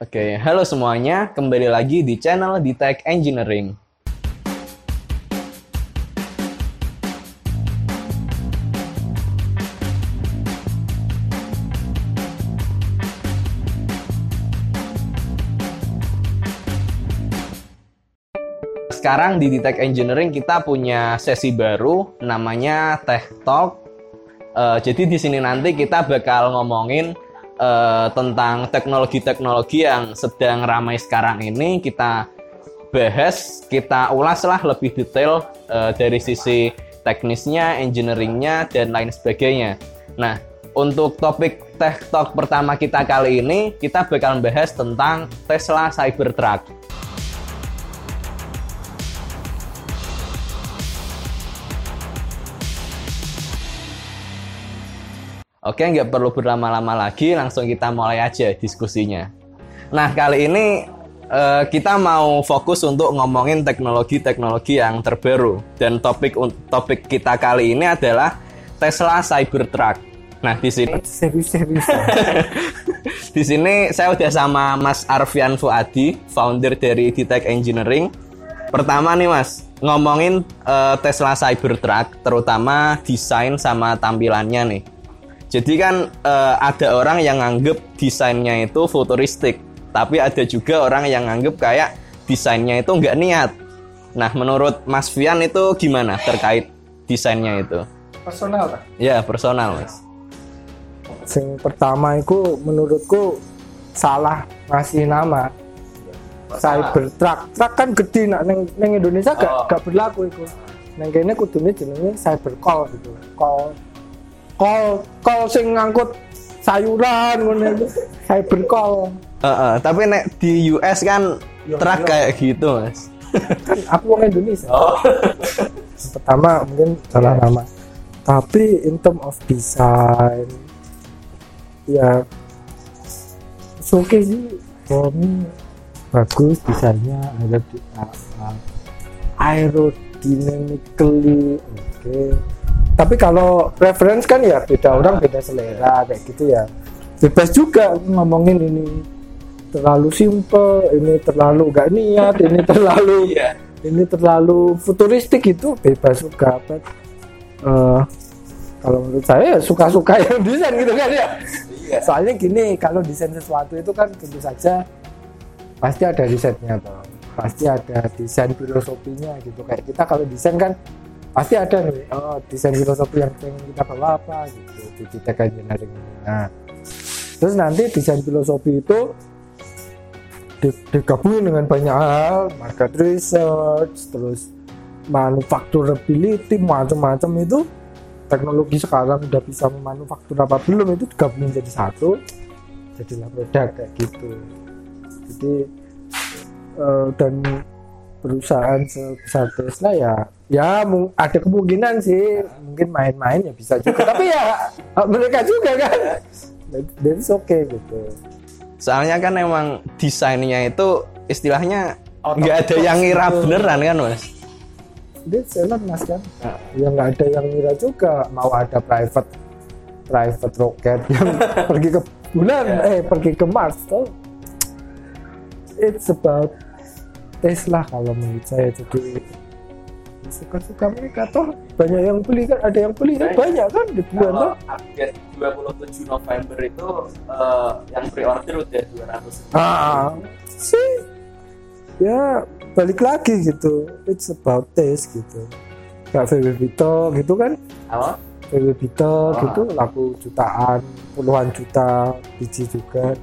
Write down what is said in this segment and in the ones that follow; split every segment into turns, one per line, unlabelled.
Oke, halo semuanya. Kembali lagi di channel Detect Engineering. Sekarang di Detect Engineering kita punya sesi baru namanya Tech Talk. Eh, jadi di sini nanti kita bakal ngomongin eh, tentang teknologi-teknologi yang sedang ramai sekarang ini kita bahas, kita ulaslah lebih detail eh, dari sisi teknisnya, engineeringnya, dan lain sebagainya. Nah, untuk topik Tech Talk pertama kita kali ini, kita bakal membahas tentang Tesla Cybertruck. Oke, nggak perlu berlama-lama lagi, langsung kita mulai aja diskusinya. Nah, kali ini eh, kita mau fokus untuk ngomongin teknologi-teknologi yang terbaru. Dan topik topik kita kali ini adalah Tesla Cybertruck. Nah, di sini
serius serius
di sini saya udah sama Mas Arfian Fuadi, founder dari Detect Engineering. Pertama nih Mas, ngomongin eh, Tesla Cybertruck, terutama desain sama tampilannya nih. Jadi kan eh, ada orang yang nganggep desainnya itu futuristik, tapi ada juga orang yang nganggep kayak desainnya itu nggak niat. Nah, menurut Mas Fian itu gimana terkait desainnya itu?
personal lah
Ya, personal, Mas.
sing pertama itu menurutku salah ngasih nama Cybertruck truck kan gede nak neng, neng Indonesia gak,
Oh.
gak berlaku itu neng kene kudune jenenge Cybercall gitu call call call sing ngangkut sayuran ngono. Itu Cybercall
Heeh, tapi nek di US kan
Ya,
truk kayak gitu, Mas.
kan aku orang Indonesia. Yang pertama mungkin salah nama. Tapi in term of design ya it's okay sih. For me bagus desainnya ada di uh, aerodynamically oke tapi kalau reference kan ya beda orang beda selera kayak gitu ya. Bebas juga ngomongin ini. Terlalu simple ini terlalu gak niat ini terlalu
Iya.
ini terlalu futuristik itu bebas juga. But, eh, kalau menurut saya ya suka-suka yang desain gitu kan ya. Soalnya gini kalau desain sesuatu itu kan tentu saja pasti ada risetnya toh pasti ada desain filosofinya gitu. Kayak kita kalau desain kan pasti ada nih oh desain filosofi yang pengen kita bawa apa gitu di titik engineering nah terus nanti desain filosofi itu di- digabungin dengan banyak hal market research terus manufacturability macam-macam itu teknologi sekarang udah bisa memanufaktur apa belum itu digabungin jadi satu jadilah produk kayak gitu. Jadi eh, dan perusahaan sebesar Tesla ya ya ada kemungkinan sih. Mungkin main-main ya bisa juga. Tapi ya mereka juga kan. That's okay gitu.
Soalnya kan emang desainnya itu istilahnya nggak ada yang ngira
gitu.
beneran kan, Mas?
dia jalan mas kan. Ya nggak ada yang ngira juga. Mau ada private private rocket yang pergi ke bulan eh pergi ke Mars tuh it's about Tesla kalau menurut saya. Jadi suka-suka mereka toh. Banyak yang beli kan ada yang beli kan banyak. kan? Di bulan toh.
update 27 November itu eh, yang pre-order udah 200
ah sih. Ya balik lagi gitu. It's about taste gitu. Kayak VW Vito gitu kan?
Apa?
VW Vito
Ah.
gitu laku jutaan puluhan juta biji juga.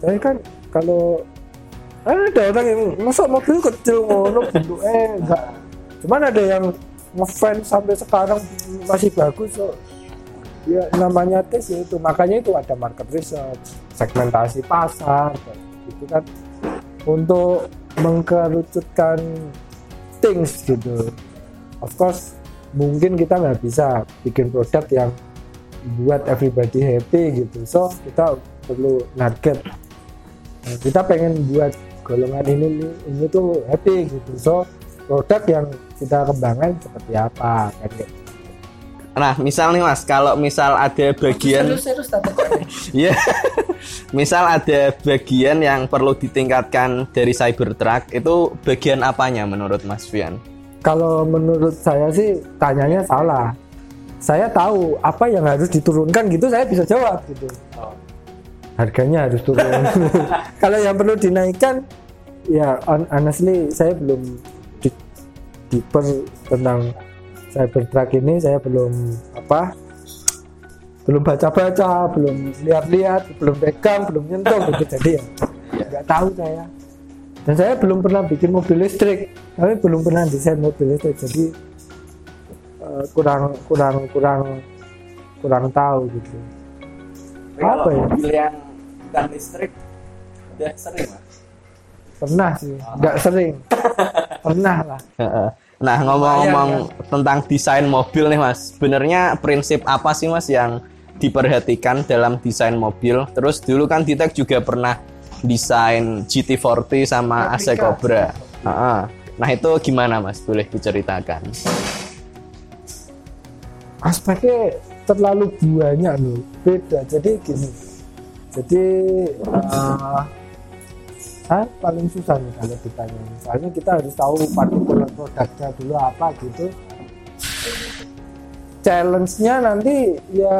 Tapi kan kalau ada orang yang masa mobil kecil ngono bentuknya? Enggak. Cuman ada yang ngefans sampai sekarang masih bagus so. ya namanya tes ya itu. Makanya itu ada market research segmentasi pasar kayak gitu kan. Untuk mengkerucutkan things gitu. Of course mungkin kita nggak bisa bikin produk yang buat everybody happy gitu. So kita perlu target kita pengen buat golongan ini ini tuh happy gitu so produk yang kita kembangkan seperti apa kan kayak
Nah, misal nih Mas, kalau misal ada bagian
serius serius
Iya. Misal ada bagian yang perlu ditingkatkan dari Cybertruck, itu bagian apanya menurut Mas Fian?
Kalau menurut saya sih tanyanya salah. Saya tahu apa yang harus diturunkan gitu saya bisa jawab gitu. Harganya harus turun. Kalau yang perlu dinaikkan ya hon- honestly saya belum di, deeper tentang Cybertruck ini saya belum apa belum baca-baca, belum lihat-lihat, belum pegang, belum nyentuh gitu jadi ya nggak tahu saya. Dan saya belum pernah bikin mobil listrik, tapi belum pernah desain mobil listrik, jadi eh, kurang kurang kurang kurang tahu gitu. Apa ya?
Mobil yang bukan listrik udah sering Mas?
Pernah sih, nggak sering, pernah lah.
Heeh. Nah ngomong-ngomong tentang desain mobil nih mas, sebenarnya prinsip apa sih mas yang diperhatikan dalam desain mobil? Terus dulu kan Ditek juga pernah desain GT40 sama AC Cobra. Heeh. Nah itu gimana mas? Boleh diceritakan?
Aspeknya terlalu banyak loh, beda. Jadi gini, jadi saya paling susah nih kalau ditanya. Misalnya kita harus tahu partikular produknya dulu apa gitu. Challenge-nya nanti ya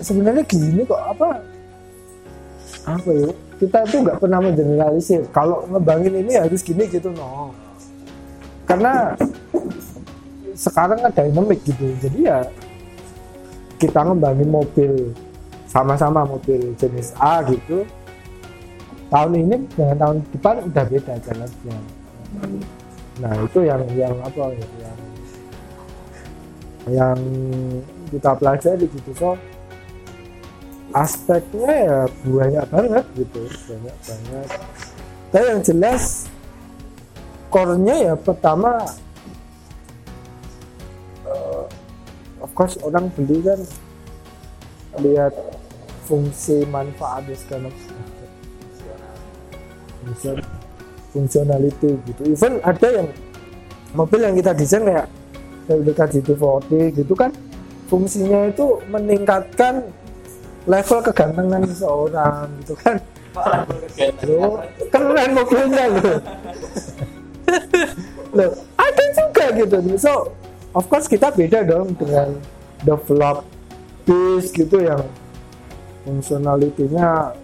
sebenarnya gini kok apa? Apa ya? Kita itu nggak pernah mengeneralisir. Kalau ngebangin ini harus gini gitu no. Karena sekarang kan dynamic gitu. Jadi ya kita ngembangin mobil sama-sama mobil jenis A gitu. Tahun ini dengan tahun depan udah beda jalannya. Nah itu yang yang apa ya, yang yang kita pelajari gitu so aspeknya ya banyak banget gitu banyak banget. Tapi yang jelas core-nya ya pertama eh, of course orang beli kan lihat fungsi manfaat segala Fungsi- fungsionality gitu. Even ada yang mobil yang kita desain kayak WDK GT40 gitu kan fungsinya itu meningkatkan level kegantengan seseorang gitu kan. Loh, keren mobilnya loh. Loh ada juga gitu. So of course kita beda dong dengan develop base gitu yang fungsionalitinya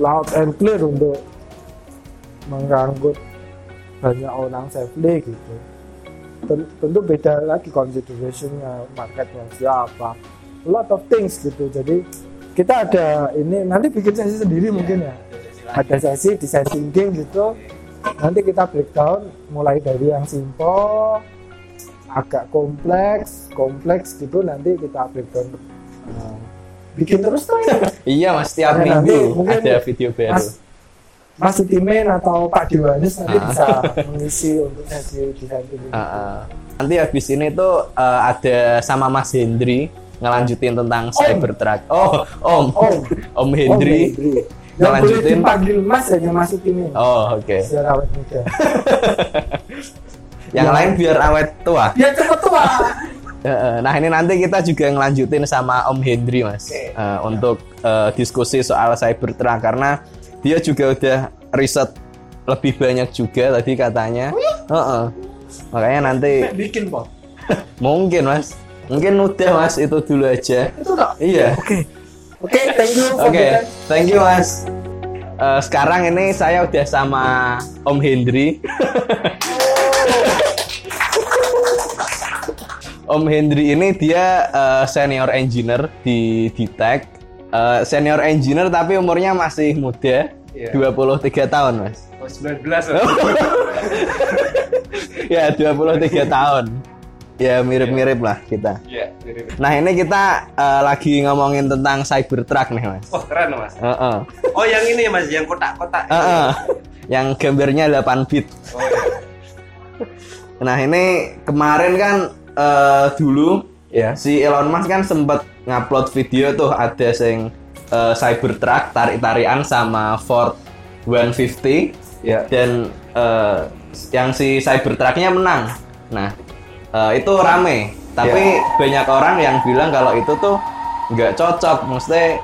loud and clear untuk mengganggu banyak orang safely gitu. Ten- tentu beda lagi considerationnya marketnya siapa a lot of things gitu. Jadi kita ada ini nanti bikin sesi sendiri mungkin ya. Ada sesi design thinking gitu. Nanti kita breakdown mulai dari yang simple agak kompleks kompleks gitu nanti kita breakdown. Nah, bikin terus tuh ya
Iya mas, tiap
Ya, nanti
minggu ada video baru.
Mas Mas Utimen atau Pak Diwanis nanti
Ah.
bisa mengisi untuk sesi desain thinking
Heeh. Nanti habis ini tuh eh, ada sama Mas Hendri ngelanjutin tentang Cybertruck. Oh, Om.
Om.
Om Hendri.
Oh, Hendri. yang boleh
Ngelanjutin.
dipanggil Mas hanya Mas Utimen
Oh, oke.
biar awet muda
Yang lain biar awet tua.
biar cepet tua.
Nah, ini nanti kita juga ngelanjutin sama Om Hendri, Mas. Eh, untuk eh, diskusi soal Cybertruck karena dia juga udah riset lebih banyak juga tadi katanya. Heeh. Makanya nanti
bikin Pak
mungkin, Mas. Mungkin udah, Mas, itu dulu aja.
itu tak
Iya.
oke oke thank you for
Oke,
the-
thank you Mas. Eh, sekarang ini saya udah sama Om Hendri. Om Hendri ini dia eh, senior engineer di Ditek. Eh, senior engineer tapi umurnya masih muda,
Iya.
23 tahun, Mas.
Oh, 19
ya, 23 tahun. Ya, mirip-mirip lah kita.
Iya, mirip.
Nah, ini kita eh, lagi ngomongin tentang Cybertruck nih, Mas.
Oh, keren Mas.
Heeh.
Oh, yang ini ya, Mas, yang kotak-kotak.
Heeh. Yang gambarnya 8 bit.
Oh, iya.
Nah ini kemarin kan eh, dulu
Iya.
si Elon Musk kan sempat ngupload video tuh ada sing eh, Cybertruck tarik-tarian sama Ford 150
Iya.
dan eh, yang si Cybertrucknya menang. Nah eh, itu rame, tapi banyak orang yang bilang kalau itu tuh nggak cocok, mesti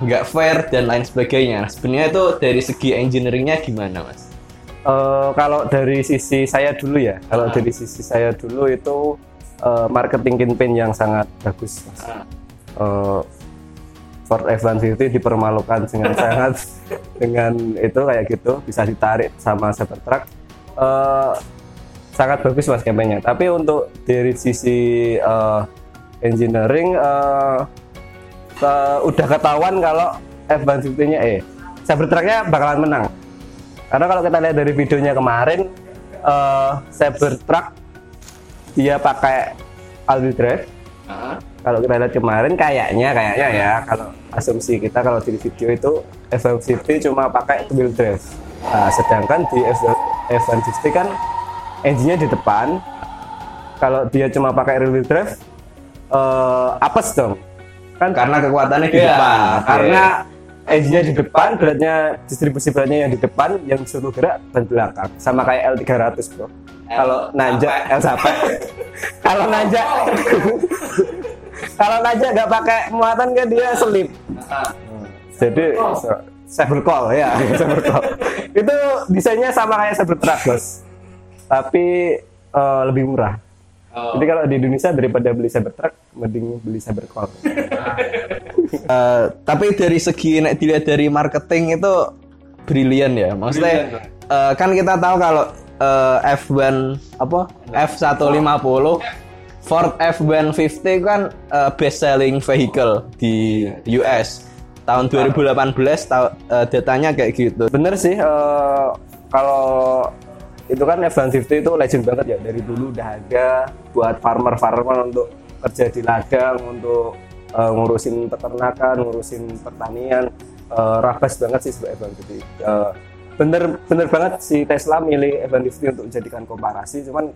nggak fair dan lain sebagainya. Sebenarnya itu dari segi engineeringnya gimana mas?
Eh, kalau dari sisi saya dulu ya, kalau dari sisi saya dulu itu eh, marketing campaign yang sangat bagus. Mas. Eh, Ford F-150 dipermalukan dengan sangat dengan itu kayak gitu bisa ditarik sama Cybertruck. Eh, sangat bagus mas campaignnya. Tapi untuk dari sisi eh, engineering ke- udah ketahuan kalau F-150-nya eh Cybertruck-nya bakalan menang. Karena kalau kita lihat dari videonya kemarin, eh Cybertruck dia pakai all-wheel drive. Kalau kita lihat kemarin kayaknya kayaknya ya kalau asumsi kita kalau di video itu F150 cuma pakai two wheel drive. Nah, sedangkan di F- F150 kan engine-nya di depan. Kalau dia cuma pakai rear wheel drive eh apes dong. Kan
Karena kekuatannya di
Iya,
depan.
Karena engine-nya di depan, beratnya distribusi beratnya yang di depan, yang suruh gerak ban belakang. Sama kayak L300, Bro. Kalau nanjak L sampai. Kalau nanjak Kalau nanjak nggak pakai muatan kan dia selip. Jadi Cybercall ya, Cybercall. Itu desainnya sama kayak Cybertruck, Bos. Tapi eh, lebih murah. Jadi kalau di Indonesia daripada beli Cybertruck, mending beli Cybercall.
Eh, tapi dari segi nek dilihat dari marketing itu brilian ya. Maksudnya eh, kan kita tahu kalau eh, F1 apa? F150 Ford F150 kan eh, best selling vehicle di US tahun 2018 tahu- eh, datanya kayak gitu.
Bener sih, eh, kalau itu kan F150 itu legend banget ya. Dari dulu udah ada buat farmer-farmer untuk kerja di ladang untuk eh, ngurusin peternakan, ngurusin pertanian, eh, rabas banget sih sebagai F150. Eh, bener bener banget si Tesla milih F150 untuk dijadikan komparasi, cuman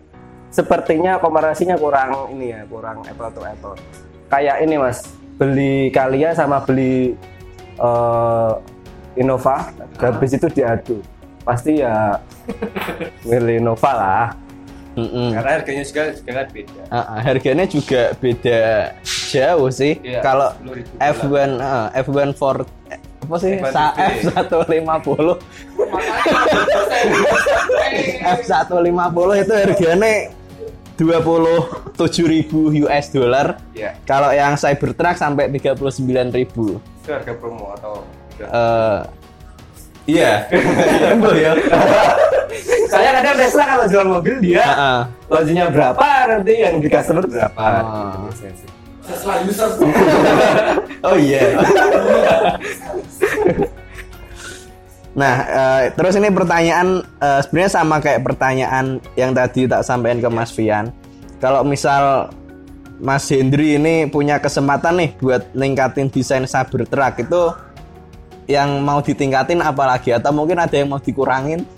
sepertinya komparasinya kurang ini ya, kurang apple to apple. Kayak ini mas, beli Kalia sama beli eh, Innova, habis itu diadu. Pasti ya milih Innova lah.
Mm-mm.
Karena harganya juga kan beda.
Ah, ah, harganya juga beda jauh sih.
Iya,
Kalau
10.000
F1 ah, F1 Ford eh, apa sih?
F150.
Sa- F150. F150 itu harganya 27.000 US dollar.
Iya.
Kalau yang Cybertruck sampai 39.000.
Itu harga promo atau udah?
Iya. Iya ya.
Saya kadang Tesla kalau jual mobil dia lojinya berapa nanti yang di customer berapa. Biasanya sih.
Oh iya. Nah, eh, terus ini pertanyaan eh, sebenarnya sama kayak pertanyaan yang tadi tak sampaikan ke Mas Fian. Kalau misal Mas Hendri ini punya kesempatan nih buat ningkatin desain Cybertruck itu yang mau ditingkatin apalagi atau mungkin ada yang mau dikurangin?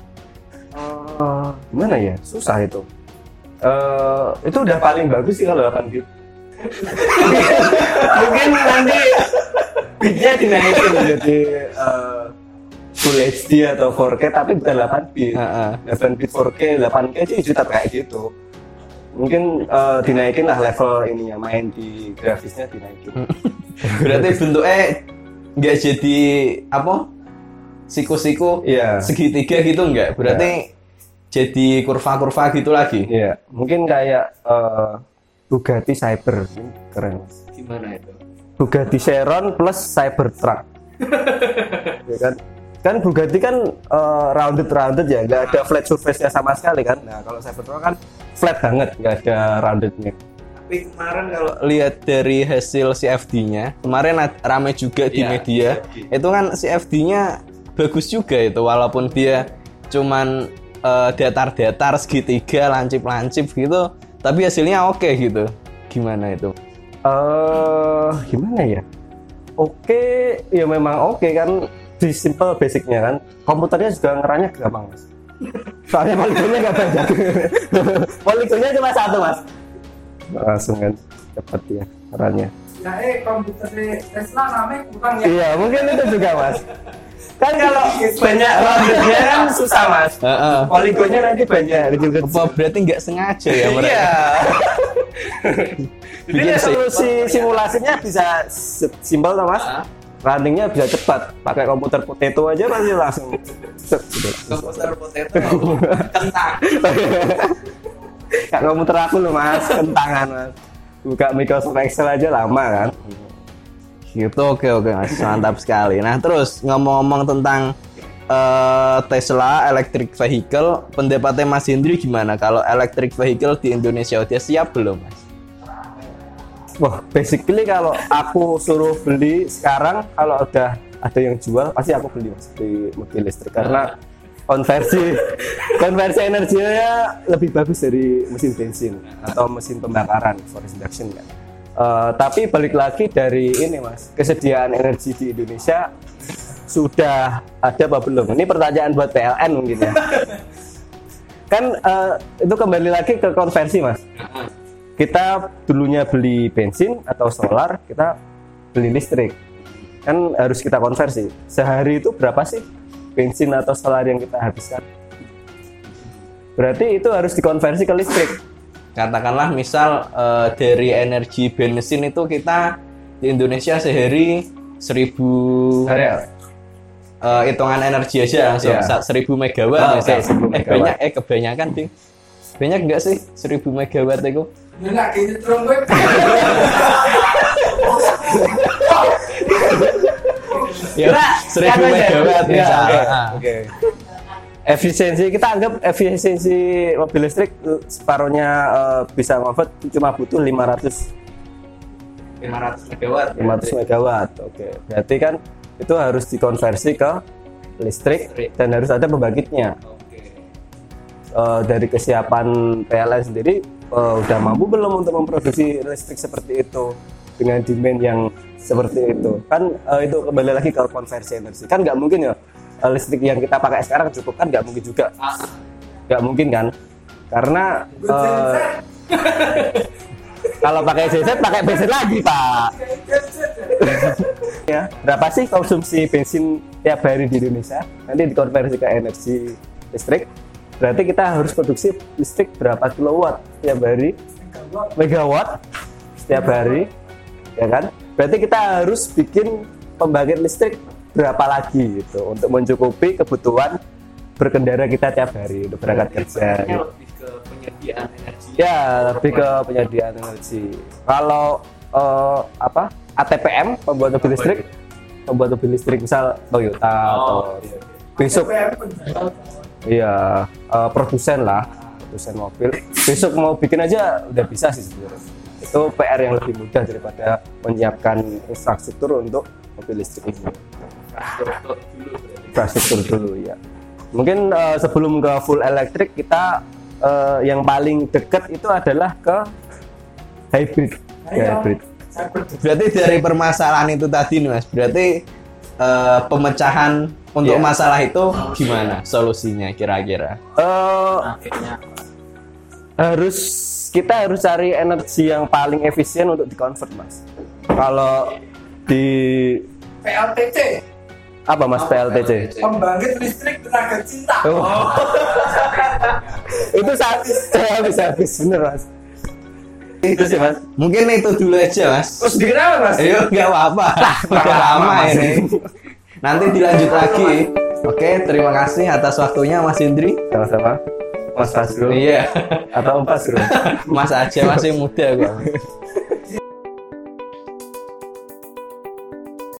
Eh, gimana ya? Susah itu. Eh, itu udah paling bagus sih kalau 8 bit. Mungkin nanti bitnya dinaikin jadi eh, Full HD atau 4K tapi bukan 8 bit.
Heeh.
8 bit 4K, 8K sih tetap kayak gitu. Mungkin eh, dinaikin lah level ininya main di grafisnya dinaikin.
Berarti bentuknya nggak jadi apa? Siku-siku
Iya.
segitiga gitu nggak? Berarti jadi kurva-kurva gitu lagi?
Iya, mungkin kayak eh, Bugatti Cyber Ini keren.
Gimana itu?
Bugatti Chiron plus Cybertruck. ya kan? Kan Bugatti kan rounded rounded ya, nggak ada flat surface-nya sama sekali kan. Nah kalau Cybertruck kan flat banget, nggak ada roundednya.
Tapi kemarin kalau
lihat dari hasil CFD-nya kemarin rame juga di
Iya,
media
CFD.
itu kan CFD-nya bagus juga itu walaupun dia cuman eh, datar-datar segitiga lancip-lancip gitu tapi hasilnya oke gitu gimana itu
eh gimana ya? Oke, ya memang oke kan di simple basicnya kan. Komputernya juga ngeranya gampang mas. Soalnya poligonnya nggak banyak. poligonnya cuma satu mas. Langsung kan cepat ya ngeranya.
Nah, eh komputer Tesla namanya kurang ya.
Iya, mungkin itu juga, Mas. Kan kalau banyak roundednya kan susah, Mas.
Heeh.
Poligonnya nanti banyak kecil-kecil.
apa berarti nggak sengaja ya mereka
Iya. Jadi resolusi simulasinya bisa simpel toh, Mas. runningnya bisa cepat pakai komputer potato aja pasti langsung gitu.
komputer potato kentang
Kayak komputer aku loh mas. Kentangan mas. Buka Microsoft Excel aja lama kan?
Gitu oke oke mas. Mantap sekali. Nah terus ngomong-ngomong tentang eh, Tesla electric vehicle pendapatnya Mas Hendri gimana? Kalau electric vehicle di Indonesia udah siap belum mas?
Wah, basically kalau aku suruh beli sekarang kalau udah ada yang jual pasti aku beli mas di mobil listrik. Karena konversi konversi energinya lebih bagus dari mesin bensin atau mesin pembakaran forest induction kan. Eh, tapi balik lagi dari ini mas kesediaan energi di Indonesia sudah ada apa belum? Ini pertanyaan buat PLN mungkin ya. kan eh, itu kembali lagi ke konversi mas kita dulunya beli bensin atau solar, kita beli listrik. Kan harus kita konversi. Sehari itu berapa sih bensin atau solar yang kita habiskan? Berarti itu harus dikonversi ke listrik.
katakanlah misal eh, dari energi bensin itu kita di Indonesia sehari 1000
Hari
eh, hitungan energi aja langsung sa- 1000 megawatt
Oh,
misal.
oke, 1000
eh
megawatt.
banyak eh kebanyakan ding banyak nggak sih 1000 megawatt itu
gitu.
ya 1000 megawatt
Ya, oke,
Ah.
oke. Efisiensi kita anggap efisiensi mobil listrik eh, separuhnya eh, bisa convert cuma butuh 500
500 megawatt
500 megawatt. Oke, berarti kan itu harus dikonversi ke listrik dan harus ada pembangkitnya. Eh, dari kesiapan PLN sendiri eh, udah mampu belum untuk memproduksi listrik seperti itu dengan demand yang seperti itu. Kan eh, itu kembali lagi ke konversi energi. Kan nggak mungkin ya eh, listrik yang kita pakai sekarang cukup kan nggak mungkin juga. Nggak mungkin kan? Karena eh, kalau pakai JZ pakai bensin lagi pak. Ya berapa sih konsumsi bensin tiap hari di Indonesia? Nanti dikonversi ke energi listrik. Berarti kita harus produksi listrik berapa kilowatt setiap hari? Megawatt. Setiap hari ya kan berarti kita harus bikin pembangkit listrik berapa lagi gitu untuk mencukupi kebutuhan berkendara kita tiap hari untuk berangkat kerja gitu.
lebih ke penyediaan energi
Ya, lebih ke penyediaan energi. Kalau eh, apa ATPM pembuat mobil listrik, pembuat mobil listrik misal Toyota atau besok, iya eh, produsen lah, produsen mobil. Besok mau bikin aja udah bisa sih sebenarnya. Itu PR yang lebih mudah daripada menyiapkan infrastruktur untuk mobil listrik ini. Infrastruktur dulu ya. Mungkin eh, sebelum ke full elektrik kita eh, yang paling dekat itu adalah ke hybrid. Ke hybrid.
berarti dari permasalahan itu tadi nih mas berarti eh, pemecahan untuk
Iya.
masalah itu gimana solusinya kira-kira
Eh, harus kita harus cari energi yang paling efisien untuk dikonvert mas. Kalau di
PLTC,
apa mas PLTC?
pembangkit listrik tenaga cinta.
Oh. itu saat saya habis habis bener mas. Itu sih mas.
mungkin itu dulu aja mas
Terus apa mas?
Ayo, nggak apa-apa. Udah lama
Mas.
ini. Nanti dilanjut lagi. Oke, terima kasih atas waktunya Mas Indri.
Sama-sama. Mas Fasrul
Iya,
atau Om Fasrul.
Mas aja masih muda kok.